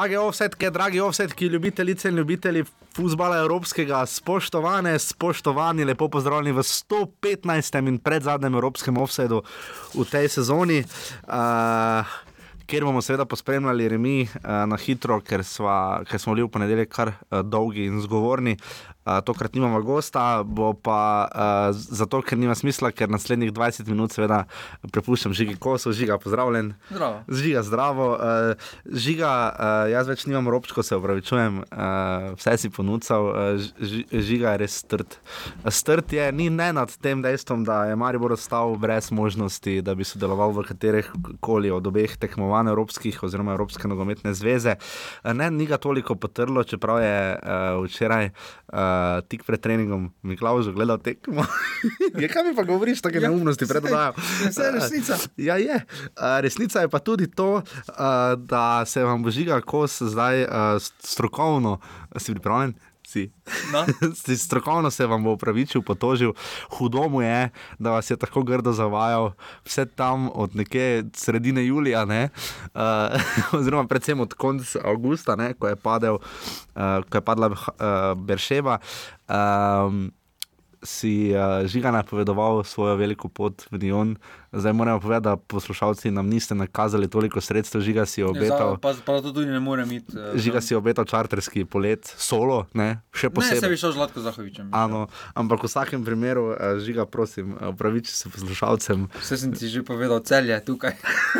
Drage offsetke, dragi offsetki, ljubitelice in ljubitelji futbola evropskega, spoštovane, spoštovani, lepo pozdravljeni v 115. in predzadnjem evropskem offsetu v tej sezoni. Uh, Ker bomo seveda pospremljali remi uh, na hitro, ker, sva, ker smo bili v ponedeljek kar uh, dolgi in zgovorni, uh, tokrat nimamo gosta, bo pa uh, zato, ker nima smisla, ker naslednjih 20 minut seveda prepuščam žigi kosu, žiga pozdravljen. Zdravo. Žiga zdravo. Uh, žiga, uh, jaz več nimam robčko, se upravičujem, uh, vse si ponucal, uh, žiga je res strd. Strd je, ni ne nad tem dejstvom, da je Maribor ostal brez možnosti, da bi sodeloval v katerih koli od obeh tekmovanj Evropskih oziroma Evropske nogometne zveze. Uh, ne, ni ga toliko potrlo, čeprav je uh, včeraj uh, tik pred treningom Miklaus gledal tekmo. je, kaj mi pa govoriš, take Ja, neumnosti predvajajo? saj je resnica. Ja, je. Uh, resnica je pa tudi to, uh, da se vam bo žiga kos zdaj uh, strokovno, si pripravljen? Si. No. Strokovno se vam bo upravičil, potožil, hudo mu je, da vas je tako grdo zavajal, vse tam od nekje sredine julija, ne? uh, oziroma predvsem od konca avgusta, ne? ko je, padel, uh, ko je padla uh, Berševa. Um, si uh, žiga napovedoval svojo veliko pot v Dion. Zdaj moramo povedati, da poslušalci nam niste nakazali toliko sredstev, žiga si je obetal. Pa, pa to tudi ne morem iti. eh, Žiga si je obetal čarterski polet, solo, ne, še Ne, se posebej. bi šel z Latko Zahovičem. Ano, ampak v vsakem primeru, uh, žiga, prosim, upraviči se poslušalcem. Vse sem ti že povedal, cel je tukaj.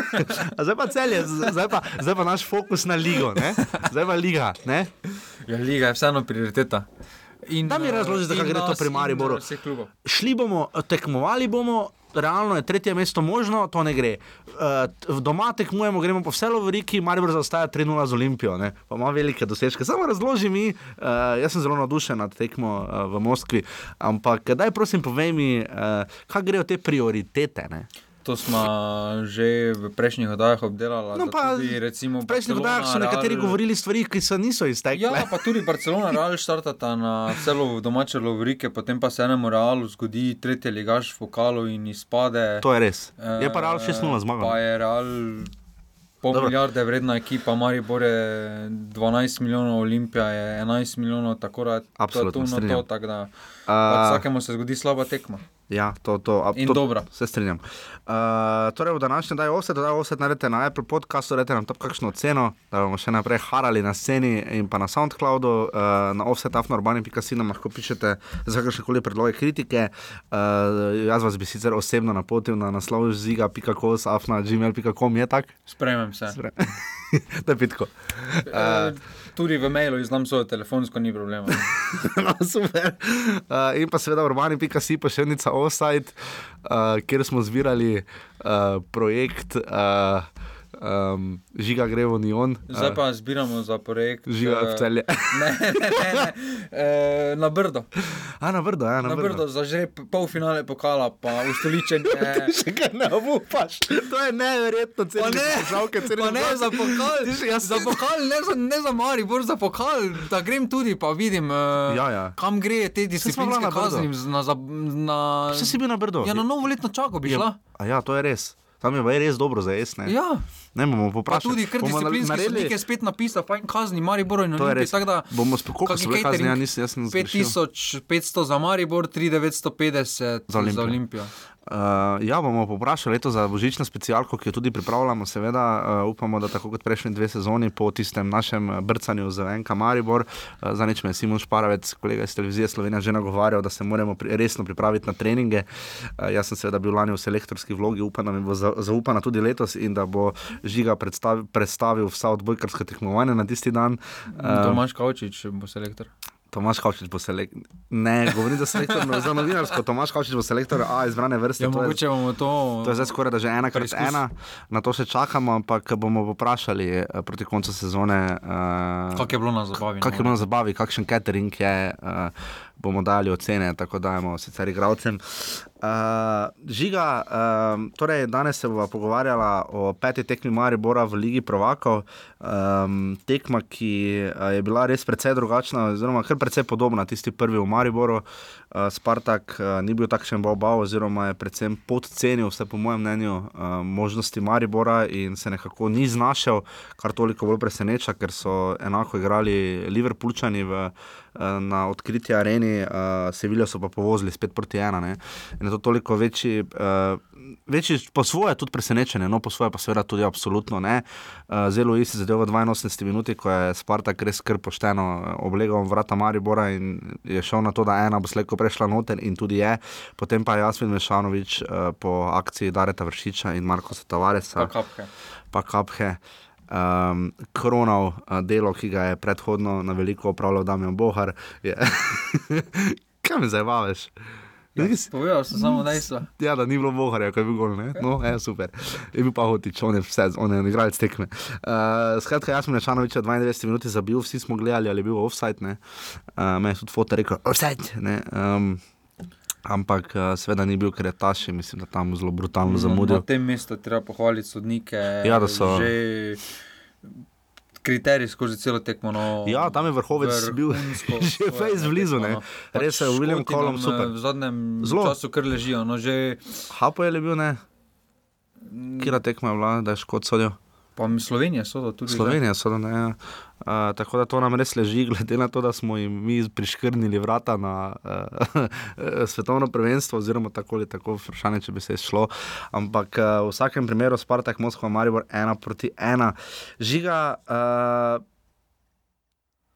A zdaj pa celje, z- zdaj pa, zdaj pa naš fokus na ligo, ne? zdaj pa liga. Ne? Ja, liga je vseeno prioriteta. In, Da mi eh, razloži, zakaj gre to pri eh, Mariboru. Klubov. Šli bomo, tekmovali bomo. Realno je tretje mesto možno, to ne gre. Uh, doma tekmujemo, gremo po vse lovoriki, Maribor zaostaja 3-0 z Olimpijo, ne? pa ima velike dosežke. Samo razloži mi, uh, jaz sem zelo navdušen nad tekmo uh, v Moskvi, ampak daj prosim povej mi, uh, kaj grejo te prioritete. Ne? To smo že v prejšnjih oddajah obdelali. No, pa tudi, recimo, v prejšnjih oddajah so nekateri Real- govorili stvari, ki se niso iztekle. Ja, pa tudi Barcelona, Real štartata na celo domače lovorike, potem pa se enemu Realu zgodi tretji ligaš v pokalu in izpade. To je res. Je pa Real 6-0 Eh, zmagal. Pa je Real pol Dobro. milijarde vredna ekipa, Maribor je 12 milijonov, Olimpija je 11 milijonov, tako da Absolutno, to, strinjam. to, tako da Uh, vsakemu se zgodi slaba tekma. Ja, to, to, a, In to, dobra. Se strinjam. Uh, torej, v današnjem daju offset, da offset naredite na Apple podcastu, dajte nam tam kakšno oceno, da bomo še naprej harali na sceni in pa na SoundCloudu, uh, na offsetafnorbani.si nam lahko pišete za kakršne koli predloge kritike. Uh, jaz vas bi sicer osebno napotil na naslov ziga.kos, afna.gmail.com, je tak? Sprejmem se. Spre- da je pitko. Uh, tudi v mailu izdam svojo telefonsko, ni problema. no, super. Uh, in pa seveda urbani.si, pošiljnica offside, uh, kjer smo zbirali uh, projekt uh, um, Žiga gre v Nion. Zdaj pa zbiramo za projekt. Žiga v eh, celje. Ne, ne, ne, ne. E, na Brdo. A na vrdo, ja, na, Na Brdo za že polfinale pokala, pa ustoličenje. Še kaj ne obupaš. To je neverjetno, celo ne, žalke, celo pa ne za pokal, si- jaz- za pokal, ne za, ne za Maribor, za pokal, da grem tudi, pa vidim, uh, Ja, ja. kam gre te disciplinske na kazni. Na, za- na, Vse si bil na brdo. Ja, na novo letno čako bi šla. A ja, to je res. Tam je res dobro za jesti. Ne? Ja, ne bomo pa poprašali. tudi Bomo disciplinski naredili- sodnik je spet napisal, fajn kazni Mariboru in To je Olimpiji. res. tako da- Bomo sp- koliko kaki so kazni? Ja, nisem- jaz sem zgrešil. 5500 za Maribor, 3950 Za Olimpijo. za Olimpijo. Uh, ja, bomo poprašali leto za božično specialko, ki jo tudi pripravljamo. Seveda, uh, upamo, da tako kot prejšnji dve sezoni, po tistem našem eh, brcanju za Enka Maribor, uh, za nič me je Simon Šparavec, kolega iz televizije Slovenija, že nagovarjal, da se moramo pri, resno pripraviti na treninge. Uh, jaz sem seveda bil lani v selektorski vlogi, upam, da mi bo za, zaupana tudi letos in da bo Žiga predstavi, predstavil vsa odbojkarska tekmovanja na tisti dan. Uh, Tomaš Kavčič bo selektor. Tomaš Kavčič bo selektor. Ne, govorim za selektor, no, za novinarsko. Tomaš Kavčič bo selektor A izbrane vrste. Ja, to je- mogoče bomo to. To je zdaj skoraj da že ena krat Preizkus. ena, na to še čakamo, ampak bomo poprašali eh, proti koncu sezone, uh, Kako je bilo na zabavi? kak je bilo na zabavi, kakšen catering je, uh, bomo dali ocene, tako dajemo sicer igravcem. Uh, žiga, uh, torej danes se bomo pogovarjali o peti tekmi Maribora v Ligi Provakov. Um, tekma, ki je bila res precej drugačna, oziroma kar precej podobna tisti prvi v Mariboru. Uh, Spartak uh, ni bil takšen bobav, oziroma je predvsem podcenil, vse po mojem mnenju, uh, možnosti Maribora in se nekako ni znašel, kar toliko bolj preseneča, ker so enako igrali Liverpoolčani v. Na odkriti areni, uh, Sevilijo so pa povozili spet proti ena. Ne? In je to toliko večji, uh, večji po svoje tudi presenečenje, no po svoje pa seveda tudi absolutno ne. Uh, zelo isti zadev v 82 minuti, ko je Spartak res kar pošteno oblegal vrata Maribora in je šel na to, da ena bo slejko prešla noter in tudi je. Potem pa je Jasmin Mešanovič uh, po akciji Dareta Vršiča in Marko Satavaresa. Pa kapke. Pa kapke. Um, kronal uh, delo, ki ga je predhodno na veliko upravljal Damien Bohar. Je... Kaj mi zdaj baviš? Ja, Povedal sem samo dejstvo. Ja, da ni bilo boharja, ko je bil gol. Ne? No, je super. Je bil pa hotič, on je vse, on je igralec tekme. Uh, skratka, jaz sem Nečanovič 92 minut zabil, vsi smo gledali, ali je bil offside. Uh, me je tudi foto rekel, offside. Um, ampak uh, seveda ni bil, ker je taši, mislim, da tam zelo brutalno zamudil. Na tem mestu treba pohvaliti sodnike. Ja, da so. Že kriterij skozi celo tekmo. No, ja, tam je vrhovec bil že fejs blizu, ne. Pač Res je, William Colum super. V zadnjem Zelo. času kar ležijo. No, že, Hapo je bil, ne? Kira tekma je bila, da je škod sodil? pa mi Slovenija so to tudi. Slovenija so, ne. Ja. Uh, tako da to nam res leži, glede na to, da smo jim mi priškrnili vrata na uh, svetovno prvenstvo, oziroma tako ali tako, vprašanje, če bi se šlo. Ampak uh, v vsakem primeru Spartak, Moskva, Maribor, ena proti ena. Žiga. Uh,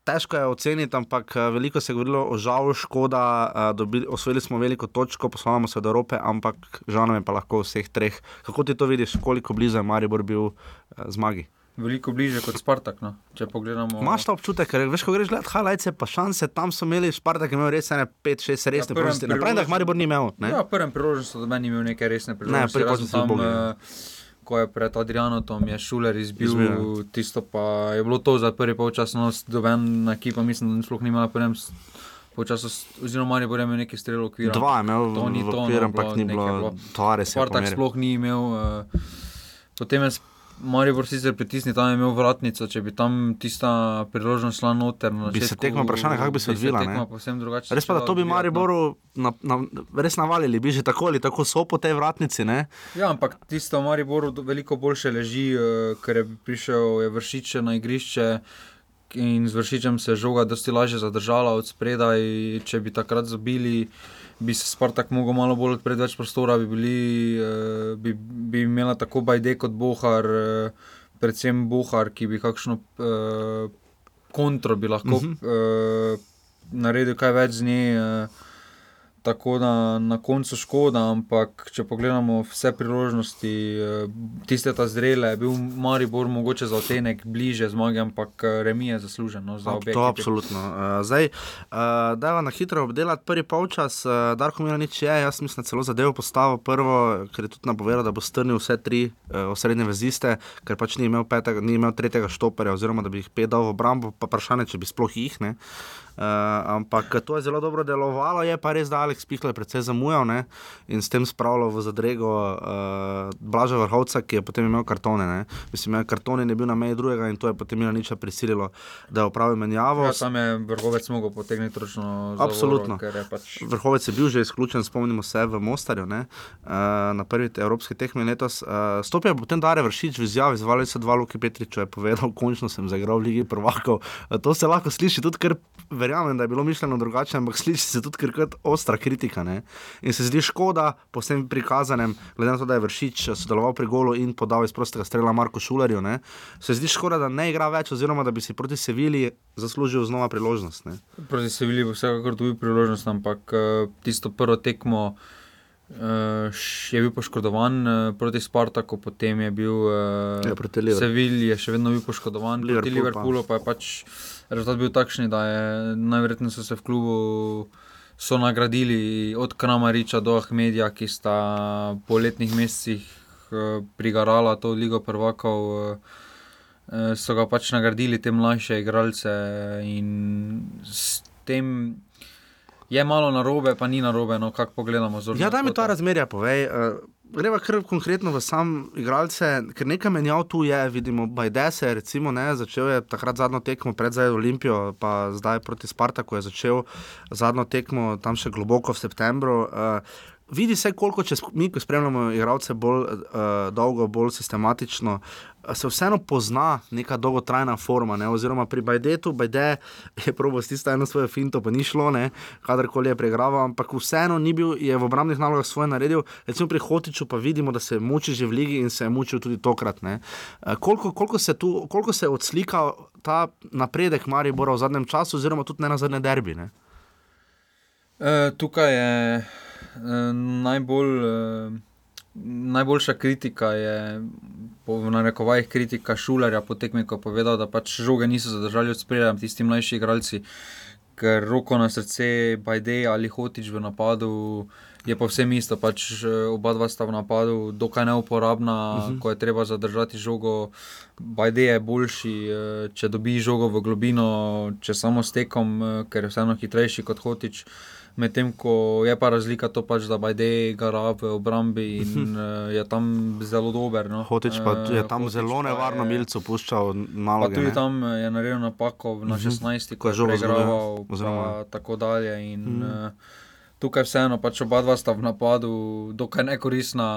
Težko je oceniti, ampak veliko se je govorilo o žalu, škoda. Uh, dobili, osvojili smo veliko točko, poslovamo se od Evrope, ampak žal nam je pa lahko vseh treh. Kako ti to vidiš, koliko blizu je Maribor bil uh, zmagi? Veliko bliže kot Spartak. No. Pogledamo. Imaš ta občutek, ker veš, ko greš gledati highlights, pa šanse tam so imeli, Spartak je imel res 5-6 resne prvem priložnosti. Naprej, da jih Maribor ni imel. Ne? Ja, prvem priložnosti, da meni ni imel neke resne priložnosti. prvi pa so tam, zbogli, eh, ko je pred Adrianotom, je Šuler izbil, Izbil, izbil tisto pa je bilo to za prvi polčas, no, doben ekipa, mislim, da sploh ni imela prvem s- oziroma Maribor je imel nekaj strelov okvira. Dva je imel To ni to, no, okvir, ampak bilo ni bilo, bilo. Tavares je Spartak sploh ni imel. Uh, potem je Maribor sicer pritisnil, tam je imel vratnico, če bi tam tista priložnost šla noter. na Bi se tekma vprašanje, kako bi se odvila, ne? tekma povsem drugače Res pa, da to bi no. Mariboru na, na, res navalili, bi že tako ali tako so po tej vratnici. Ne? Ja, ampak tisto v Mariboru do- veliko boljše leži, eh, ker je prišel je vršič na igrišče. In z vršičem se je žoga dosti lažje zadržala od spredaj. Če bi takrat zabili, bi se Spartak mogel malo bolj odpreti, več prostora, bi, bili, eh, bi, bi imela tako Bajde kot Bohar, eh, predvsem Bohar, ki bi kakšno eh, kontro bi lahko uh Mhm. -huh. eh, naredil kaj več z nje. Eh, Tako da na koncu škoda, ampak če pogledamo vse priložnosti, eh, tiste ta zrele, je bil Maribor mogoče za otenek bliže zmage, ampak eh, remi je zaslužen no, za obe. To ekipi. absolutno. Uh, zdaj, da je na hitro obdelati prvi polčas, Darko Milanič je, jaz mislim, celo zadevo postavil prvo, ker je tudi napovedal, da bo strnil vse tri osrednje veziste, ker pač ni imel, petega, ni imel tretjega štoperja, oziroma da bi jih pet dal v obrambo, pa vprašanje, če bi sploh jih ne. Uh, ampak to je zelo dobro delovalo, je pa res, da Alex Pihlaj predvsej zamujal ne? in s tem spravljal v zadrego uh, Blaža Vrhovca, ki je potem imel kartone. Ne? Mislim, imel kartone in je bil na meji drugega in to je potem Milaniča prisililo, da je opravil menjavo. Ja, tam je vrhovec mogel potegniti ročno zavoro, Absolutno. ker je pač Vrhovec je bil že izključen, spomnimo se v Mostarju, ne, uh, na prvi evropski tekmi letos. Uh, stopil je potem Dare Vršič v izjavi, zvali se dva Luki Petriča, je povedal, končno sem zaigral v Ligi prvakov. Uh, to se lahko sliši tudi, ker verjamem, da je bilo mišljeno drugače, ampak sliši se tudi kot ostra kritika. Ne. In se zdi škoda po vsem prikazanem, glede na to, da je Vršič sodeloval pri golu in podal iz prostega strela Marko Šulerju, ne, se zdi škoda, da ne igra več, oziroma da bi si proti Sevilji zaslužil znova priložnost. Ne. proti Sevilji bo vsekakor dobil priložnost, ampak eh, tisto prvo tekmo. Uh, je bil poškodovan uh, proti Spartaku, potem je bil uh, Ja, proti. Sevilji, je še vedno bil poškodovan, Liverpool proti pa. Liverpoolu pa je pač rezultat bil takšen, da je najverjetneje so se v klubu so nagradili od Kramariča do Ahmedija, ki sta po letnih mesecih uh, prigarala to ligo prvakov. Uh, eh, so ga pač nagradili te mlajše igralce in s tem je malo narobe, pa ni narobe, no kako pogledamo. Ja, daj mi ta kota. razmerja, povej. Uh, greva kar konkretno v sam igralce, ker nekaj menjav tu je, vidimo, Bajdese, recimo, ne, začel je takrat zadnjo tekmo pred Olimpijo, pa zdaj proti Spartaku je začel zadnjo tekmo tam še globoko v septembru. Uh, Vidi se, koliko če sp- mi, ko spremljamo igralce bolj uh, dolgo, bolj sistematično, uh, se vseeno pozna neka dolgotrajna forma. Ne? Oziroma pri Bajdetu, Bajde je probo s tisto eno svojo finto, pa ni šlo, kadarkoli je pregraval, ampak vseeno ni bil, je v obrambnih nalogah svoje naredil. Recimo pri Hotiču pa vidimo, da se muči že v ligi in se je mučil tudi tokrat. Uh, koliko, koliko, se tu, koliko se je odslika ta napredek Maribora v zadnjem času, oziroma tudi ne na zadnje derbi? Ne? E, tukaj je e, najbolj, e, najboljša kritika, je, v narekovajih kritika Šulerja po tekmi, ko je povedal, da pač žoge niso zadržali od spredja, tisti mlajši igralci, ker roko na srce, Bajde ali Hotič v napadu. Je pa vsem isto, pač e, oba dva sta v napadu, dokaj neuporabna, uh -huh. ko je treba zadržati žogo. Bajde je boljši, e, če dobi žogo v globino, če samo s tekom, ker je vseeno hitrejši kot Hotič. Medtem ko je pa razlika to, pač, da Bajde gara v obrambi in uh, je tam zelo dober. No. Hotič pa Eh, je tam Hotić zelo pa nevarno milcu puščal Pa naloge. tudi ne. tam eh, je naredil napako na 16, Ko ko je žogo pa oziroma- tako dalje. In, mm. uh, tukaj vseeno, pač oba dva sta v napadu, dokaj nekoristna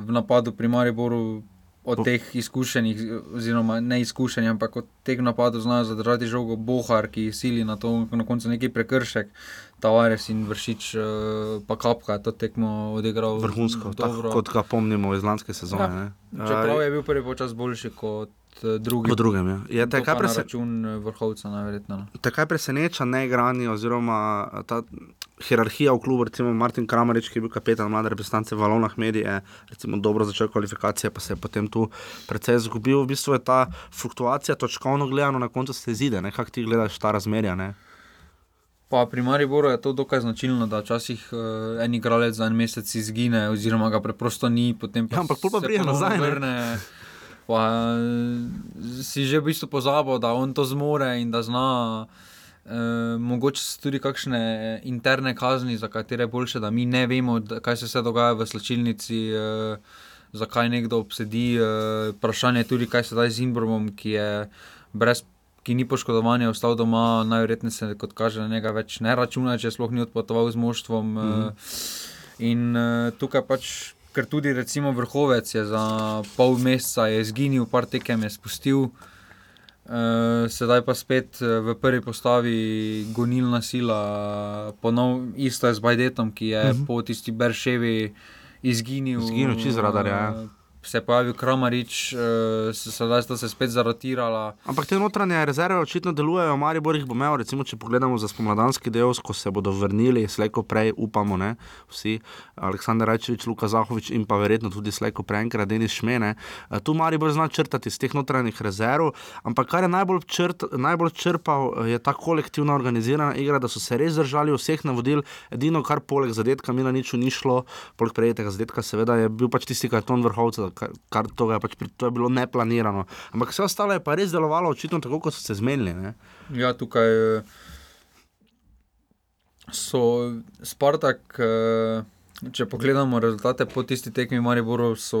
v napadu pri Mariboru. Od teh izkušenih, oziroma ne izkušenih, ampak od teh napadov znajo zadržati žogo Bohar, ki sili na to, na koncu neki prekršek, Tavares in Vršič, eh, pa Kapka je to tekmo odigral Vrhunsko, dobro. kot ga pomnimo iz lanske sezone. Ja. ne. Čeprav Eh, je bil prvi počas boljši kot eh, drugi. Po drugem je. je To kaj pa na prese, račun eh, vrhovca, najverjetneje. no. te kaj preseneča neigrani oziroma ta hierarhija v klubu, recimo Martin Kramarič, ki je bil kapetan mlade reprezentance v Valonah medije, recimo dobro začel kvalifikacije, pa se je potem tu precej izgubil. V bistvu je ta fluktuacija točkovno gledano na koncu se zide, ne kako ti gledaš ta razmerja. Ne? Pa pri Mariboru je to dokaj značilno, da včasih uh, en igralec za en mesec izgine, oziroma ga preprosto ni, potem pa Ja, ampak pa pride nazaj, ne. Vrne, pa eh, si že v bistvu pozabil, da on to zmore in da zna. Uh, mogoče so tudi kakšne interne kazni, za katere je boljše, da mi ne vemo, da, kaj se vse dogaja v slčilnici, uh, zakaj nekdo obsedi. Uh, vprašanje je tudi, kaj se zdaj z Imbromom, ki je brez ki ni poškodovan, je ostal doma, najverjetneje se, kot kaže, na njega več ne računa, če sploh ni odpotoval z moštvom. Mm -hmm. In uh, tukaj pač, ker tudi recimo vrhovec je za pol meseca izginil, par tekem je spustil. Uh, sedaj pa spet eh, v prvi postavi gonilna sila, ponovno isto je z Bajdetom, ki je uh -huh. po tisti Berševi izginil. Izginil čisto z radarja, ja. Eh, Se je pojavil Kramarič, sedaj sta se spet zarotirala. Ampak te notranje rezerve očitno delujejo, Maribor jih bo imel, recimo, če pogledamo za spomladanski del, ko se bodo vrnili, slejko prej, upamo, ne, vsi, Aleksandr Rajčevič, Luka Zahovič in pa verjetno tudi slejko prej, enkrat Denis Šmene. Eh, Tu Maribor zna črtati iz teh notranjih rezerv, ampak kar je najbolj, črt, najbolj črpal, eh, je ta kolektivna organizirana igra, da so se res držali vseh navodil, edino kar poleg zadetka Mila niču ni šlo, poleg prejetega zadetka, seveda je bil pač tisti karton vrhovca, kar, kar to, je pač, pri- to je bilo neplanirano. Ampak vse ostalo je pa res delovalo očitno tako, kot so se zmenili. Ne? Ja, tukaj eh, so Spartak. eh, Če pogledamo rezultate po tisti tekmi Mariboru, so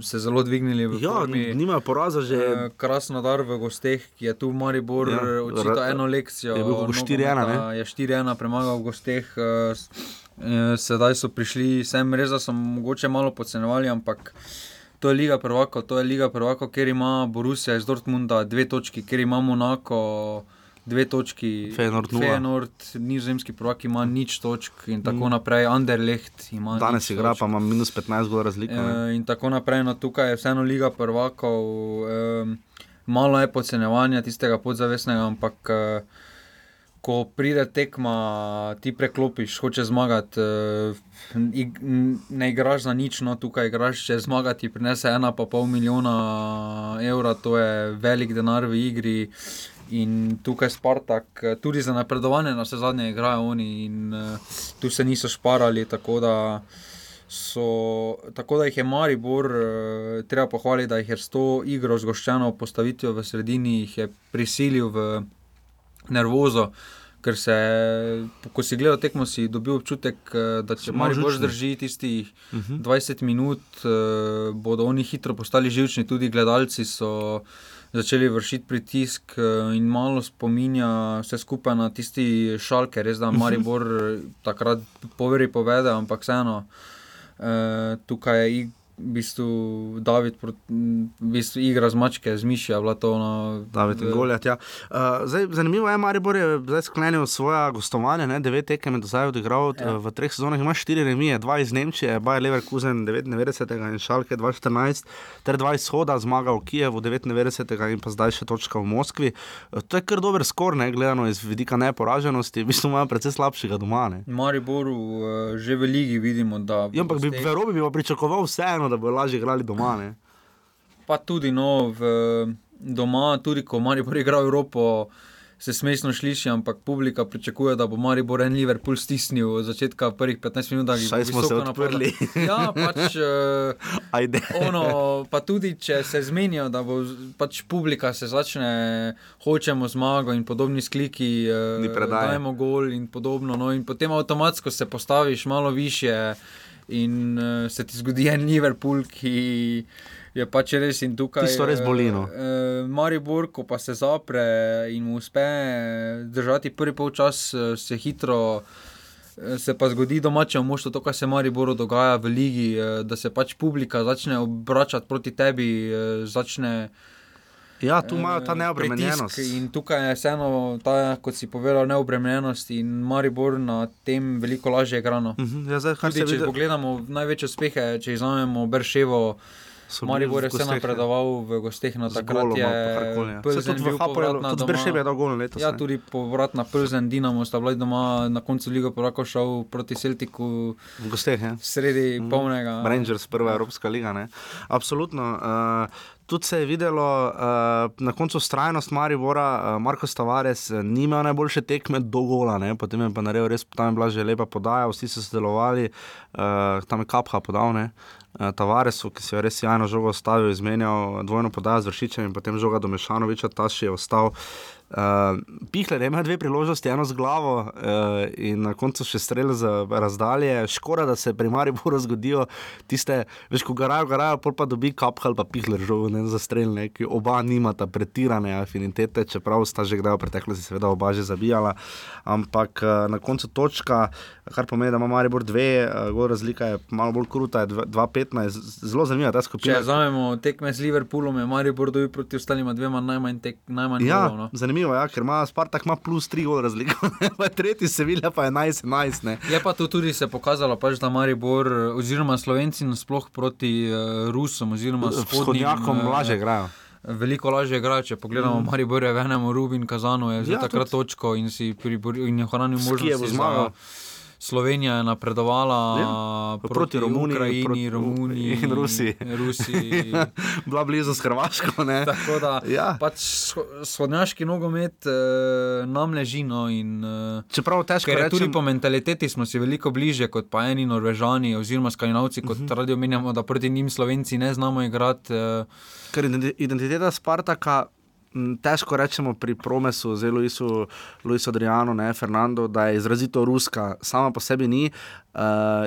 se zelo dvignili v Ja, formi. nimajo poraza že. Eh, Krasno dar v gosteh, ki je tu Maribor Ja, ja, očitno ra- eno lekcijo. je bil kako 4:1, nogometa, Je 4-1 premagal v gosteh. eh, eh, Sedaj so prišli sem, res da so mogoče malo podcenjevali, ampak to je Liga prvakov, to je Liga prvakov, kjer ima Borussia iz Dortmunda dve točki, kjer ima Monako dve točki. Feyenoord nula. Feyenoord, nizozemski prvak ima nič točk in tako naprej. Anderlecht ima Mm. Danes igra, točk. pa ima minus 15 gol razlike. E, in tako naprej. No, tukaj je vseeno Liga prvakov, e, malo je podcenjevanja tistega podzavestnega, ampak e, ko pride tekma, ti preklopiš, hočeš zmagati. E, ig, ne igraš za nič, no tukaj igraš, če zmagati, prinese ena pa pol milijona evra, to je velik denar v igri. In tukaj Spartak, eh, tudi za napredovanje, na vse zadnje igrajo oni, in uh, tu se niso šparali, tako da so, tako da jih je Maribor, uh, treba pohvaliti, da jih je s to igro zgoščeno postavitvijo v sredini, jih je prisilil v nervozo, ker se, ko si gledal tekmo, si dobil občutek, eh, da če malo Maribor živčni. zdrži tistih 20 minut, eh, bodo oni hitro postali živčni, tudi gledalci so začeli vršiti pritisk eh, in malo spominja vse skupaj na tisti šalke, res da Maribor eh, takrat poveri povede, ampak vseeno tukaj je ig- v bistvu David, prot- m, v bistvu igra z mačke, z miši, je bila to na David in Goljat. Ja. Uh, zdaj, zanimivo je, Maribor je zdaj sklenil svoje gostovanje, ne? devet tekem je do zdaj odigral, ja. Ja. v treh sezonah ima štiri remije, dva iz Nemčije, Bayer Leverkusen 99. in Šalke 2014, ter dva izhoda, zmaga v Kijevu 99. in pa zdaj še točka v Moskvi. Eh, To je kar dober skor, ne gledano iz vidika neporaženosti, v bistvu imajo precej slabšega doma. Ne? Mariboru eh, že v ligi vidimo, da. Ja, ampak bi, v Evropi bi pa pričakoval vseeno, da bo lažje igrali doma. Ne? Pa tudi no, v, doma, tudi ko Maribor igra v Evropo, se smešno sliši, ampak publika pričakuje, da bo Maribor en Liverpool stisnil od začetka prvih 15 minut. da bo Saj smo se napadal. odprli. ja, pač. Uh, Ajde. Ono, pa tudi, če se zmenijo, da bo pač publika se začne, hočemo zmago in podobni skliki, eh, predaje. dajmo gol in podobno. No, in potem avtomatsko se postaviš malo više in uh, se ti zgodi en Liverpool, ki je pač res in tukaj. Tisto res boli, no. Uh, Maribor, ko pa se zapre in mu uspe eh, držati prvi polčas, eh, se hitro. eh, Se pa zgodi domačemu moštvu to, kar se Mariboru dogaja v ligi, eh, da se pač publika začne obračati proti tebi, eh, začne Ja, tu imajo ta eh, neobremenjenost. In tukaj je vseeno ta, kot si povedal, neobremenjenost in Maribor na tem veliko lažje igrano. Mhm, Ja, zdaj, Tudi, se če vidi, pogledamo največje uspehe, če izvzamemo bili Maribor je vse gosteh, napredoval v gosteh na z takrat. Je ja. Tudi v bil povratna doma. Berševe je dal gol letos. Ja, tudi povratna Plzen, Dinamo sta bila doma na koncu lige prvako šel proti Celtiku V gosteh, ja. sredi mm. polnega. Rangers, prva Evropska liga. Ne? Absolutno. Uh, tudi se je videlo uh, na koncu strajnost Maribora, uh, Marko Tavares uh, ni imel najboljše tekme do gola, ne? potem je pa naredil res, tam je bila že lepa podaja, vsi so sodelovali, uh, tam je kapha podal. Ne? Uh, Tavaresu, ki si je res jajno žogo ostavil, izmenjal dvojno podajo z vršičem in potem žoga do Mešanoviča, ta še je ostal. Uh, Pihler je imel dve priložnosti, eno z glavo uh, in na koncu še strelj za razdalje. Škoda, da se pri Mariboru zgodijo tiste, veš, ko garajo, garajo, pol pa dobi kapha ali pa Pihler žogo ne, za strelj, ne, ki oba nimata pretirane afinitete, čeprav sta že kdaj v preteklosti seveda oba že zabijala. Ampak uh, na koncu točka, kar pomeni, da ima Maribor dve, uh, razlika je malo bolj kruta, je 2-15, zelo zanimiva ta Če skupina. vzamemo tekme z Liverpoolom, je Maribor dobil proti ostalima dvema najmanj, tek, najmanj Ja, golov, no. Zanimivo ja, ker ima Spartak ima plus 3 gol razliko, pa tretji Sevilla pa je 11-11. ne. Je pa to tudi se pokazalo, pač, da Maribor, oziroma Slovenci, nasploh proti uh, Rusom, oziroma Vzhodnjakom eh, lažje igrajo. Veliko lažje igrajo, če pogledamo, mm. Maribor je v enem Rubin Kazanu, je Ja, ja, takrat tudi. točko in si priboril in je ohranil S Kijevom možnost. zmagal. Slovenija je napredovala Ja, proti, proti Romuniji, Ukrajini, proti- Romuniji in Rusiji. Rusiji. Bila blizu s Hrvaško. Tako da Ja. pač shodnjaški nogomet eh, nam leži. No, in, eh, Čeprav težko reči, tudi po mentaliteti smo si veliko bližje kot pa eni Norvežani oziroma Skandinavci, kot uh Mhm. -huh. radi omenjamo, da proti njim Slovenci ne znamo igrati. Eh, ker identi- identiteta Spartaka. Težko rečemo pri Promesu, zelo Luisu, Luisu Adrianu, ne Fernando, da je izrazito ruska, sama po sebi ni. Uh,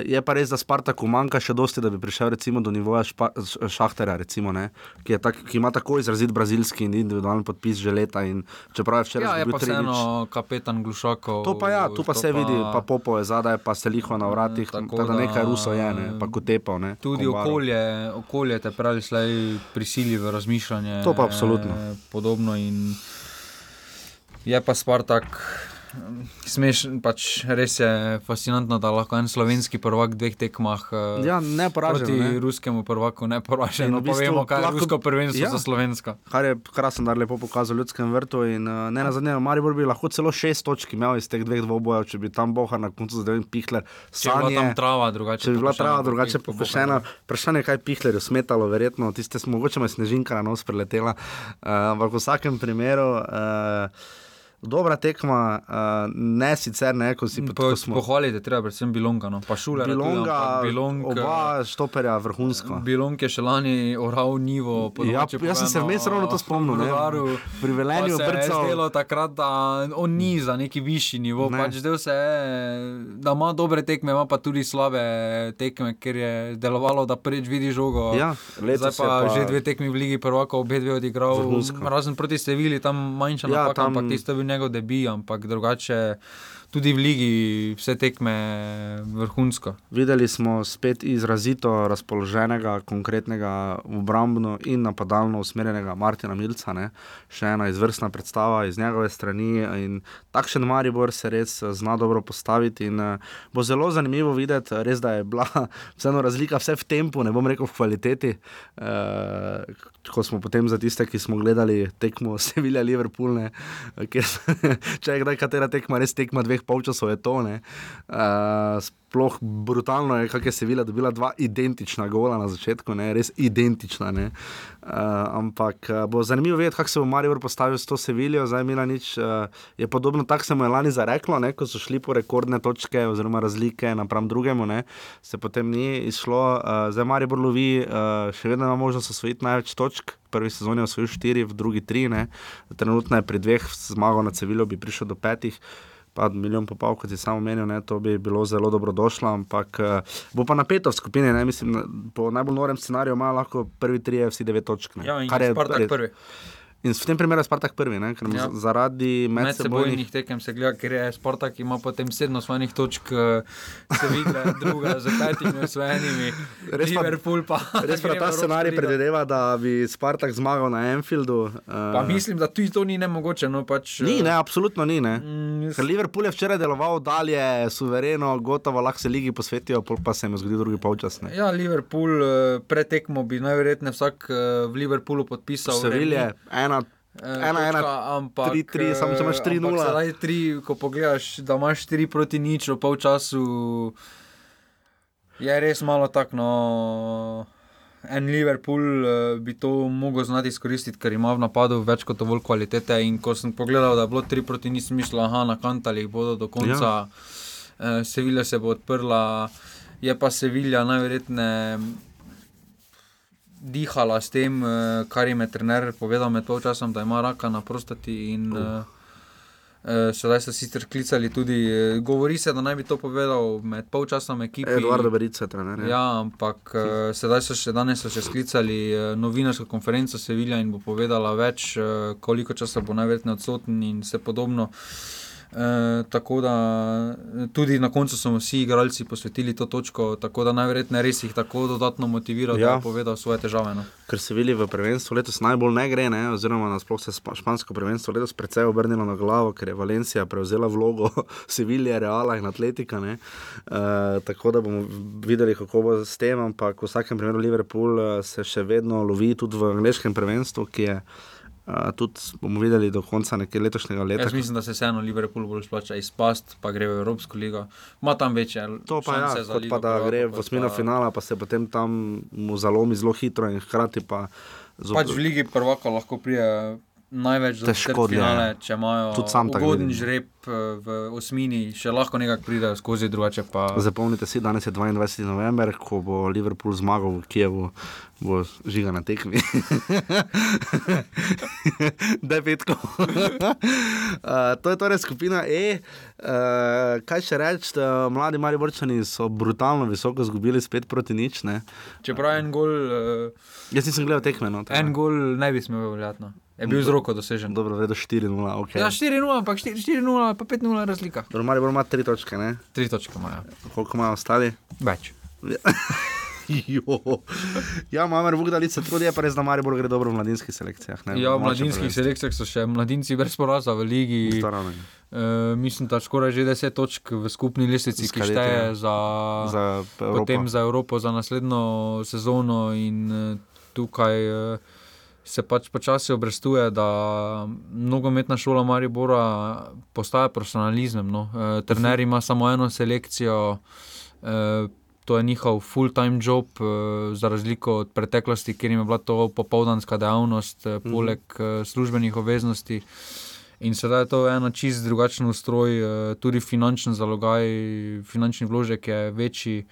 je pa res, da Spartaku manjka še dosti, da bi prišel recimo, do nivoja špa, Š- Šahtera, recimo, ne, ki, tak, ki ima tako izrazit brazilski in individualni podpis že leta. In čeprav je včeraj ja, zgubil pa tri vseeno kapetan Glušakov. To pa ja, tu pa se vidi, pa Popo je zadaj, pa se liho na vratih, tako da da- nekaj Ruso je, ne, pa kotepal. Ne, Tudi Kombarov. okolje, okolje te pravi, slej prisili v razmišljanje. To pa absolutno. eh, Podobno in je pa Spartak. Smešen, pač res je fascinantno, da lahko en slovenski prvak v dveh tekmah eh, Ja, ne poražen. proti Ne. ruskemu prvaku ne poražen. In No, v bistvu povemo, kaj je lahko- rusko prvenstvo Ja. za slovensko. Kar je krasen, da je lepo pokazal v ljudskem vrtu. In, uh, ne na zadnje, Maribor bi lahko celo šest točk imel iz teh dveh dvobojev, če bi tam Bohar na koncu zdaj Pihler. Če bi bila tam Sanje, trava drugače. če bi bila trava drugače po- po- pokošena, vprašanje, kaj Pihlerju smetalo, verjetno tiste smo, mogoče me snežinka na nos preletela. Uh, ampak v vsakem primeru. Uh, dobra tekma, uh, ne sicer ne, ko si Po, ko smo. pohvaliti je treba, predvsem Bilonga. No. Pa šule, Bilonga, Bilong, oba štoperja vrhunsko. Bilong je še lani oral nivo. po Ja, domače jaz sem se vmes ravno to spomnil, ne. Rudaru. Pri Velenju Pa se je brcal- zdelo takrat, da on ni za neki višji nivo. Ne. Pač zdel se je, da ima dobre tekme, ima pa tudi slabe tekme, ker je delovalo, da prvič vidi žogo. Ja, Zdaj pa, pa- že dve tekmi v Ligi prvaka, obe dve odigral. Razen proti Sevili, tam manjša Ja, napaka, tam- ampak tisto je bil njegov debi, ampak drugače tudi v Ligi vse tekme vrhunsko. Videli smo spet izrazito razpoloženega, konkretnega, obrambno in napadalno usmerjenega Martina Milca. Ne? Še ena izvrstna predstava iz njegove strani. in Takšen Maribor se res eh, zna dobro postaviti. In, eh, bo zelo zanimivo videti, res da je bila vseeno razlika, vse v tempu, ne bom rekel v kvaliteti. Uh, ko smo potem za tiste, ki smo gledali tekmo Sevilja, Liverpool, ne, kjer, če je kdaj katera tekma, res tekma dveh polčasov, je to. Ne, uh, sploh brutalno je, kako je Sevilla dobila dva identična gola na začetku, ne, res identična. Ne. Uh, ampak uh, bo zanimivo videti, kako se bo Marijo postavil s to Seviljo, zdaj Mila nič. Uh, je podobno tako se mu je lani zareklo, ne, ko so šli po rekordne točke oziroma razlike napram drugemu, ne, se potem ni izšlo. Uh, zdaj Marijo lovi, uh, še vedno ima možnost osvojiti največ točk. Prvi sezoni je osvojil štiri, v drugi tri, ne. trenutno je pri dveh zmagah na Seviljo, bi prišel do petih pa milijon pa pol, kot si samo omenil, ne, to bi bilo zelo dobro došlo, ampak uh, bo pa napeto v skupini, ne, mislim, po najbolj norem scenariju ima lahko prvi tri, vsi devet točk. Ne, Ja, in kar je Spartak prvi. In v tem primeru je Spartak prvi, ne, ker Ja. zaradi medsebojnih. Medsebojnih tekem se gleda, ker je Spartak ima potem sedem osvojenih točk, eh, se vidi, druga z petimi osvojenimi, Res pa- Liverpool pa. Res pa ta scenarij predvideva, da bi Spartak zmagal na Enfieldu. Uh, Pa mislim, da tudi to ni nemogoče. No, pač, Ni, eh, ne, absolutno ni. Ne. mm, Ker Liverpool je včeraj deloval dalje, suvereno, gotovo lahko se ligi posvetijo, pa se jim je zgodil drugi polčas. ne. Ja, Liverpool eh, pred tekmo bi najverjetneje vsak eh, v Liverpoolu podpisal. Sevilje, ena, Eh, ena, ena, točka, ampak, tri, tri, samo če imaš eh, tri nula. Zdaj tri, ko pogledaš, da imaš tri proti nič v polčasu, je res malo tako. No, en Liverpool eh, bi to mogel znati izkoristiti, ker ima v napadu več kot dovolj kvalitete. In ko sem pogledal, da je bilo tri proti nič, sem mislil, aha, na kantali bodo do konca. Ja. Eh, Sevilja se bo odprla, je pa Sevilja najverjetneje dihala s tem, eh, kar jim je trener povedal med polčasom, da ima raka na prostati. In, uh. uh, sedaj so sicer klicali tudi, eh, govori se, da naj bi to povedal med polčasom ekipi. Eduardo Berica, trener. Ja. Ja, ampak uh, sedaj so še danes so še sklicali uh, novinarsko konferenco Sevilja in bo povedala več, uh, koliko časa bo najverjetneje odsoten in vse podobno. Uh, tako da tudi na koncu so mu vsi igralci posvetili to točko, tako da najverjetneje res jih tako dodatno motivira, ja. da je povedal svoje težave. No. Ker se vili v prvenstvu letos najbolj ne gre, ne? oziroma nasploh se špansko prvenstvo letos precej obrnilo na glavo, ker je Valencija prevzela vlogo Sevilje, Reala in Atletika. E, tako da bomo videli, kako bo s tem, ampak v vsakem primeru Liverpool eh, se še vedno lovi tudi v angliškem prvenstvu, ki je. Uh, tudi bomo videli do konca nekaj letošnjega leta. Jaz mislim, da se vseeno Liverpool bolj splača izpast, pa gre v Evropsko ligo. Ma tam večje. To pa je, za kot Ligo pa da prvakov, gre v osmino pa- finala, pa se potem tam mu zalomi zelo hitro in hkrati pa zopet- Pač v Ligi prvaka lahko prije največ Težko dlje. finale, če imajo ugoden žreb eh, v osmini, še lahko nekako pridejo skozi, drugače pa. Zapomnite si, danes je 22. november, ko bo Liverpool zmagal v Kijevu, bo žiga na tekmi. da je petko. uh, to je torej skupina E. Uh, kaj še reči, uh, mladi mali vrčani so brutalno visoko izgubili, spet proti nič. Ne? Čeprav en gol, uh, Jaz nisem gledal tekme. No, en gol ne bi smel veljati. Je bil z roko dosežen. Dobro, vedo 4-0. Okay. Ja, 4-0, ampak 4-0, pa 5-0 razlika. Dobro, mali bo ima tri točke, ne? Tri točke imajo. koliko imajo ostali? Več. Jo. Ja, Mamer Vugdalic se trudi, je pa res, da Maribor gre dobro v mladinskih selekcijah. Ne, Ja, v mladinskih selekcijah so še mladinci brez poraza v ligi. Uh, mislim, da skoraj že 10 točk v skupni lestvici, ki šteje ja. za, Za Evropo. za Evropo, za naslednjo sezono. In uh, tukaj uh, se pač počasi obrestuje, da nogometna šola Maribora postaja profesionalizem. No. Uh, trener ima samo eno selekcijo. Uh, To je njihov full-time job, eh, za razliko od preteklosti, kjer jim je bila to popoldanska dejavnost, eh, poleg eh, službenih obveznosti. In sedaj je to eno čist drugačen ustroj, eh, tudi finančni zalogaj, finančni vložek je večji.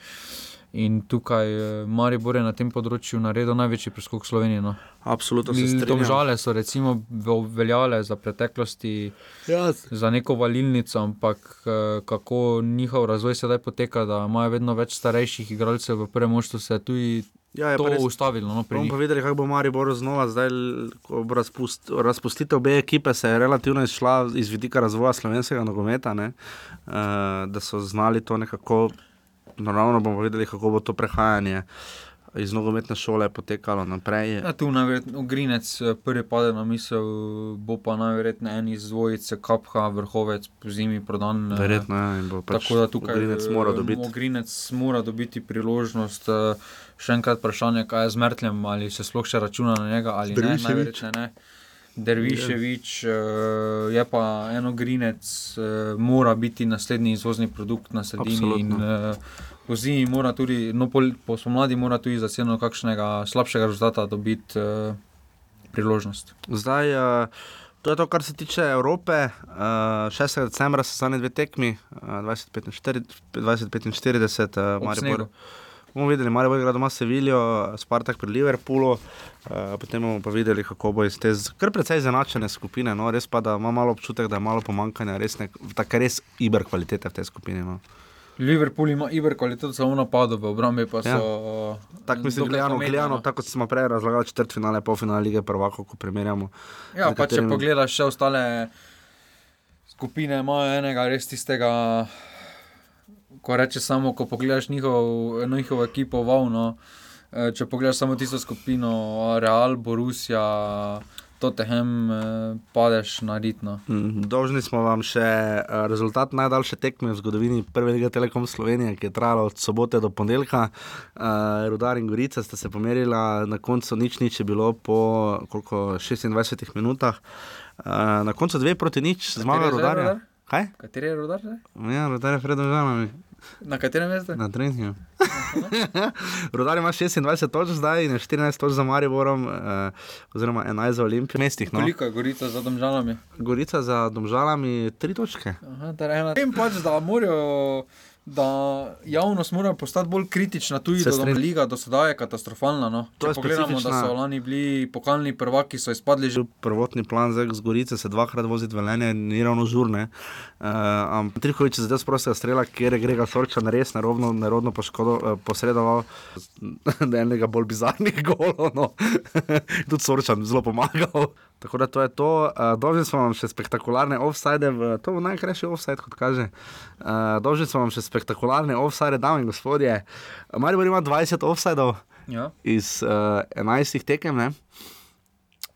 In tukaj eh, Maribor je na tem področju naredil največji preskok Slovenije. No. Absolutno se strinjam. Domžale so recimo vel- veljale za preteklosti Ja, za neko valilnico, ampak eh, kako njihov razvoj sedaj poteka, da imajo vedno več starejših igralcev v prvem moštvu, se tudi ja, je to pa res- ustavilo. No, pri Bomo pa videli, kako bo Maribor znova. Zdaj, ko bo razpust, razpustitev obe ekipe se je relativno izšla iz vidika razvoja slovenskega nogometa, ne? uh, da so znali to nekako. Naravno bomo videli, kako bo to prehajanje iz nogometne šole potekalo naprej. Ja, tu najverjetneje Grinec eh, prvi pade na misel, bo pa najverjetneje en iz dvojice Kapha, vrhovec po zimi prodan. eh, Verjetno je. in bo Pač Tako da tukaj Grinec mora eh, dobiti. Mogrinec mora dobiti priložnost. Še enkrat vprašanje, kaj je z Mrtljem, ali se sploh še računa na njega ali ne. Dervišević. Najverjetneje ne. Derviševič uh, je pa eno Grinec, uh, mora biti naslednji izvozni produkt na sredini. Absolutno. In, uh, po zimi mora tudi, no, po, po spomladi mora tudi za ceno kakšnega slabšega rezultata dobiti uh, priložnost. Zdaj, uh, to je to, kar se tiče Evrope. Uh, 6. decembra so zadnji dve tekmi, uh, 20-45, uh, Ob Maribor. snegu. Bomo videli, ali bo igral doma Sevilijo, Spartak pri Liverpoolu, uh, potem bomo pa videli, kako bo iz te kar precej zanačene skupine. No, res pa, da ima malo občutek, da je malo pomankanja, res nek, tako res iber kvalitete v tej skupini. No. Liverpool ima iber kvaliteto samo v napadu, v obrambi pa so. Ja. Ja. Tako mislim, gledano, gledano no. tako kot smo prej razlagali, četrt finale, pol finale lige prvako, ko primerjamo. Ja, pa če nekaterimi- pogledaš še ostale skupine, imajo enega res tistega, ko reče samo, ko pogledaš njihov, njihovo ekipo, vavno. Če pogledaš samo tisto skupino, Real, Borussia, Tottenham, eh, padeš na ritno. Mm, Dolžni smo vam še eh, rezultat najdaljše tekme v zgodovini Prve lige Telekom Slovenije, ki je trajala od sobote do ponedeljka. Uh, Rudar in Gorica sta se pomerila, na koncu nič nič je bilo po koliko, 26 minutah. Uh, na koncu dve proti nič, zmaga Rudarja. Rudar? Kaj? Kateri je rodar? zdaj? Ja, Rudar je predvsem žalami. Na katerem mestu? Na treningu. Rudar ima 26 točk zdaj in je 14 točk za Mariborom, uh, oziroma 11 za Olimpijo. Mestih, no. Koliko je Gorica za domžalami? Gorica za domžalami 3 točke. Aha, torej ena- Vem pač, da morajo. Da javnost mora postati bolj kritična, tudi da je liga do sedaj je katastrofalna. No. To je Če pogledamo, da specifična- so lani bili pokalni prvaki, so izpadli že. Prvotni plan za z Gorice se dvakrat voziti v Lenje, ni ravno žurne. Uh, Ampak Trihovič je zdaj sprostega strela, kjer je Grega Sorčan res nerodno, nerodno poškodo, uh, posredoval, da je enega bolj bizarnih golov. No. Tudi Sorčan zelo pomagal. Tako da to je to. Uh, Dolžni smo vam še spektakularne offside, v, to bo najkrajši offside, kot kaže. Uh, Dolžni smo vam še spektakularne offside, dame in gospodje. Maribor ima 20 offsideov Ja. iz uh, 11 tekem, ne?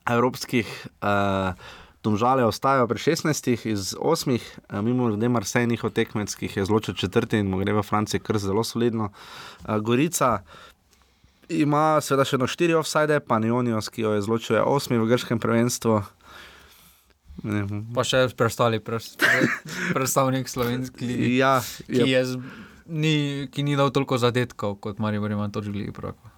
evropskih. Uh, Domžale ostajajo pri 16 iz 8, uh, mimo grede Marsej, njihov tekmec, ki jih je zločil četrti in mu gre v Franciji kar zelo solidno. Uh, Gorica ima seveda še eno štiri offside, pa Neonios, ki jo je zločil 8 v grškem prvenstvu. Ne, Pa še preostali predstavnik slovenski Ja, ki, je, je z, ni, ki ni dal toliko zadetkov kot Maribor ima točk lige prvaka.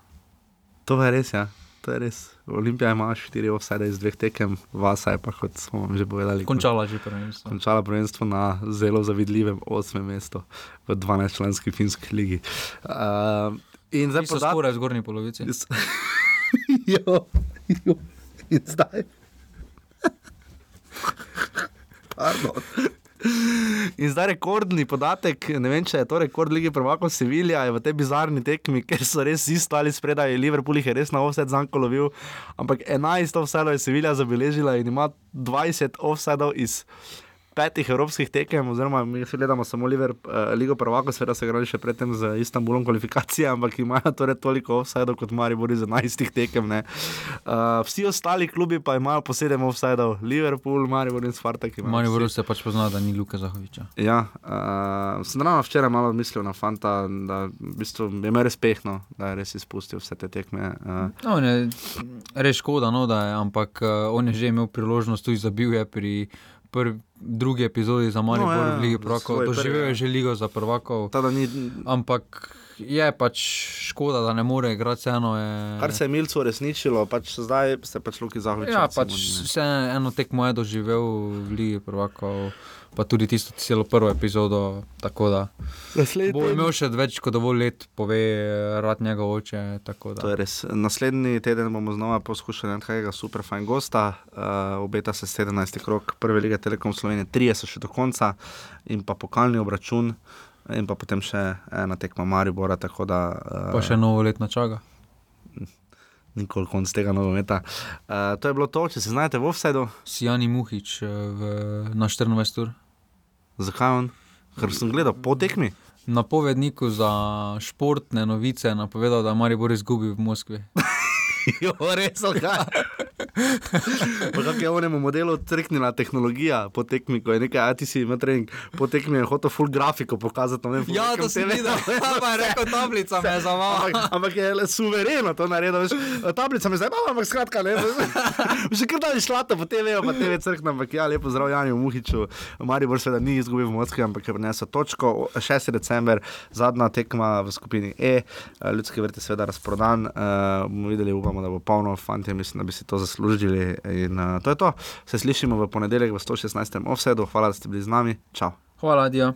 to je res, ja. To je res. Olimpija ima štiri offside iz dveh tekem, Vasa je pa, kot smo vam že povedali, Končala že prvenstvo. končala prvenstvo na zelo zavidljivem 8. mestu v 12-članski finski ligi. Uh, in zdaj so podatek. skoraj v zgornji polovici. jo, jo, in zdaj. Pardon. In zdaj rekordni podatek, ne vem, če je to rekord lige prvakov Sevilja, je v tej bizarni tekmi, ker so res vsi stali spredaj, Liverpool jih je res na offset zanko lovil, ampak 11 offsetov je Sevilja zabeležila in ima 20 offsetov iz petih evropskih tekem, oziroma mi vsi gledamo samo Liver, uh, Ligo prvakov, seveda so igrali še predtem z Istanbulom kvalifikacije, ampak imajo torej toliko offsetov kot Maribor iz 11 tekem. ne. Uh, vsi ostali klubi pa imajo po 7 offsetov, Liverpool, Maribor in Spartak. Maribor vsi. se pač pozna, da ni Luka Zahoviča. Ja, uh, sem ravno včeraj malo mislil na Fanta, da v bistvu je imel res pehno, da je res izpustil vse te tekme. Uh, No, on je res škoda, no, da je, ampak uh, on je že imel priložnost, tudi zabil je pri prvi, drugi epizodi za Maribor ja, no, v Ligi prvakov. Doživel je že ligo za prvakov, ni, ampak je pač škoda, da ne more igrati, vseeno je. Kar se je Milcu uresničilo, pač zdaj ste pač Luki zahvaljujoči. Ja, pač vse eno tekmo je doživel v Ligi prvakov, pa tudi tisto celo prvo epizodo. Tako da bo imel še več kot dovolj let, pove rad njegov oče. tako da. To je res. Naslednji teden bomo znova poskušali nekega super fajn gosta. Uh, obeta se 17. krok prve lige Telekom Slovenije, trije so še do konca in pa pokalni obračun. In pa potem še ena tekma Maribora, tako da Pa še novo letno čaga. nikoli konc tega nogometa. Uh, to je bilo to, če se znajdete v offsetu, Sijani Muhič eh, v, na 24 ur. Zakaj on? Ker sem gledal po tekmi. Na povedniku za športne novice je napovedal, da Maribor izgubi v Moskvi. jo, res, kaj. Kako je onemu modelu trknila tehnologija po tekmi, ko je nekaj, a ti si imel trening, po tekmi je hotel full grafiko pokazati. Vem, po nekem TV. pa je rekel, tablica me je Ampak, ampak je le suvereno to naredil. Veš, tablica me zdaj ima, ampak skratka, ne. Že kar da je šla to po TV, pa TV crkna, ampak ja, lepo zdrav Janju Muhiču. Maribor seveda ni izgubil v Moskvi, ampak je prinesel točko. 6. december, zadnja tekma v skupini E, ljudski vrt je seveda razprodan. Uh, bomo videli, upamo, da bo polno, fanti, mislim, da bi si to zaslužili. In uh, to je to. Se slišimo v ponedeljek v 116. offsetu. Hvala, da ste bili z nami. Čau. Hvala, Dio.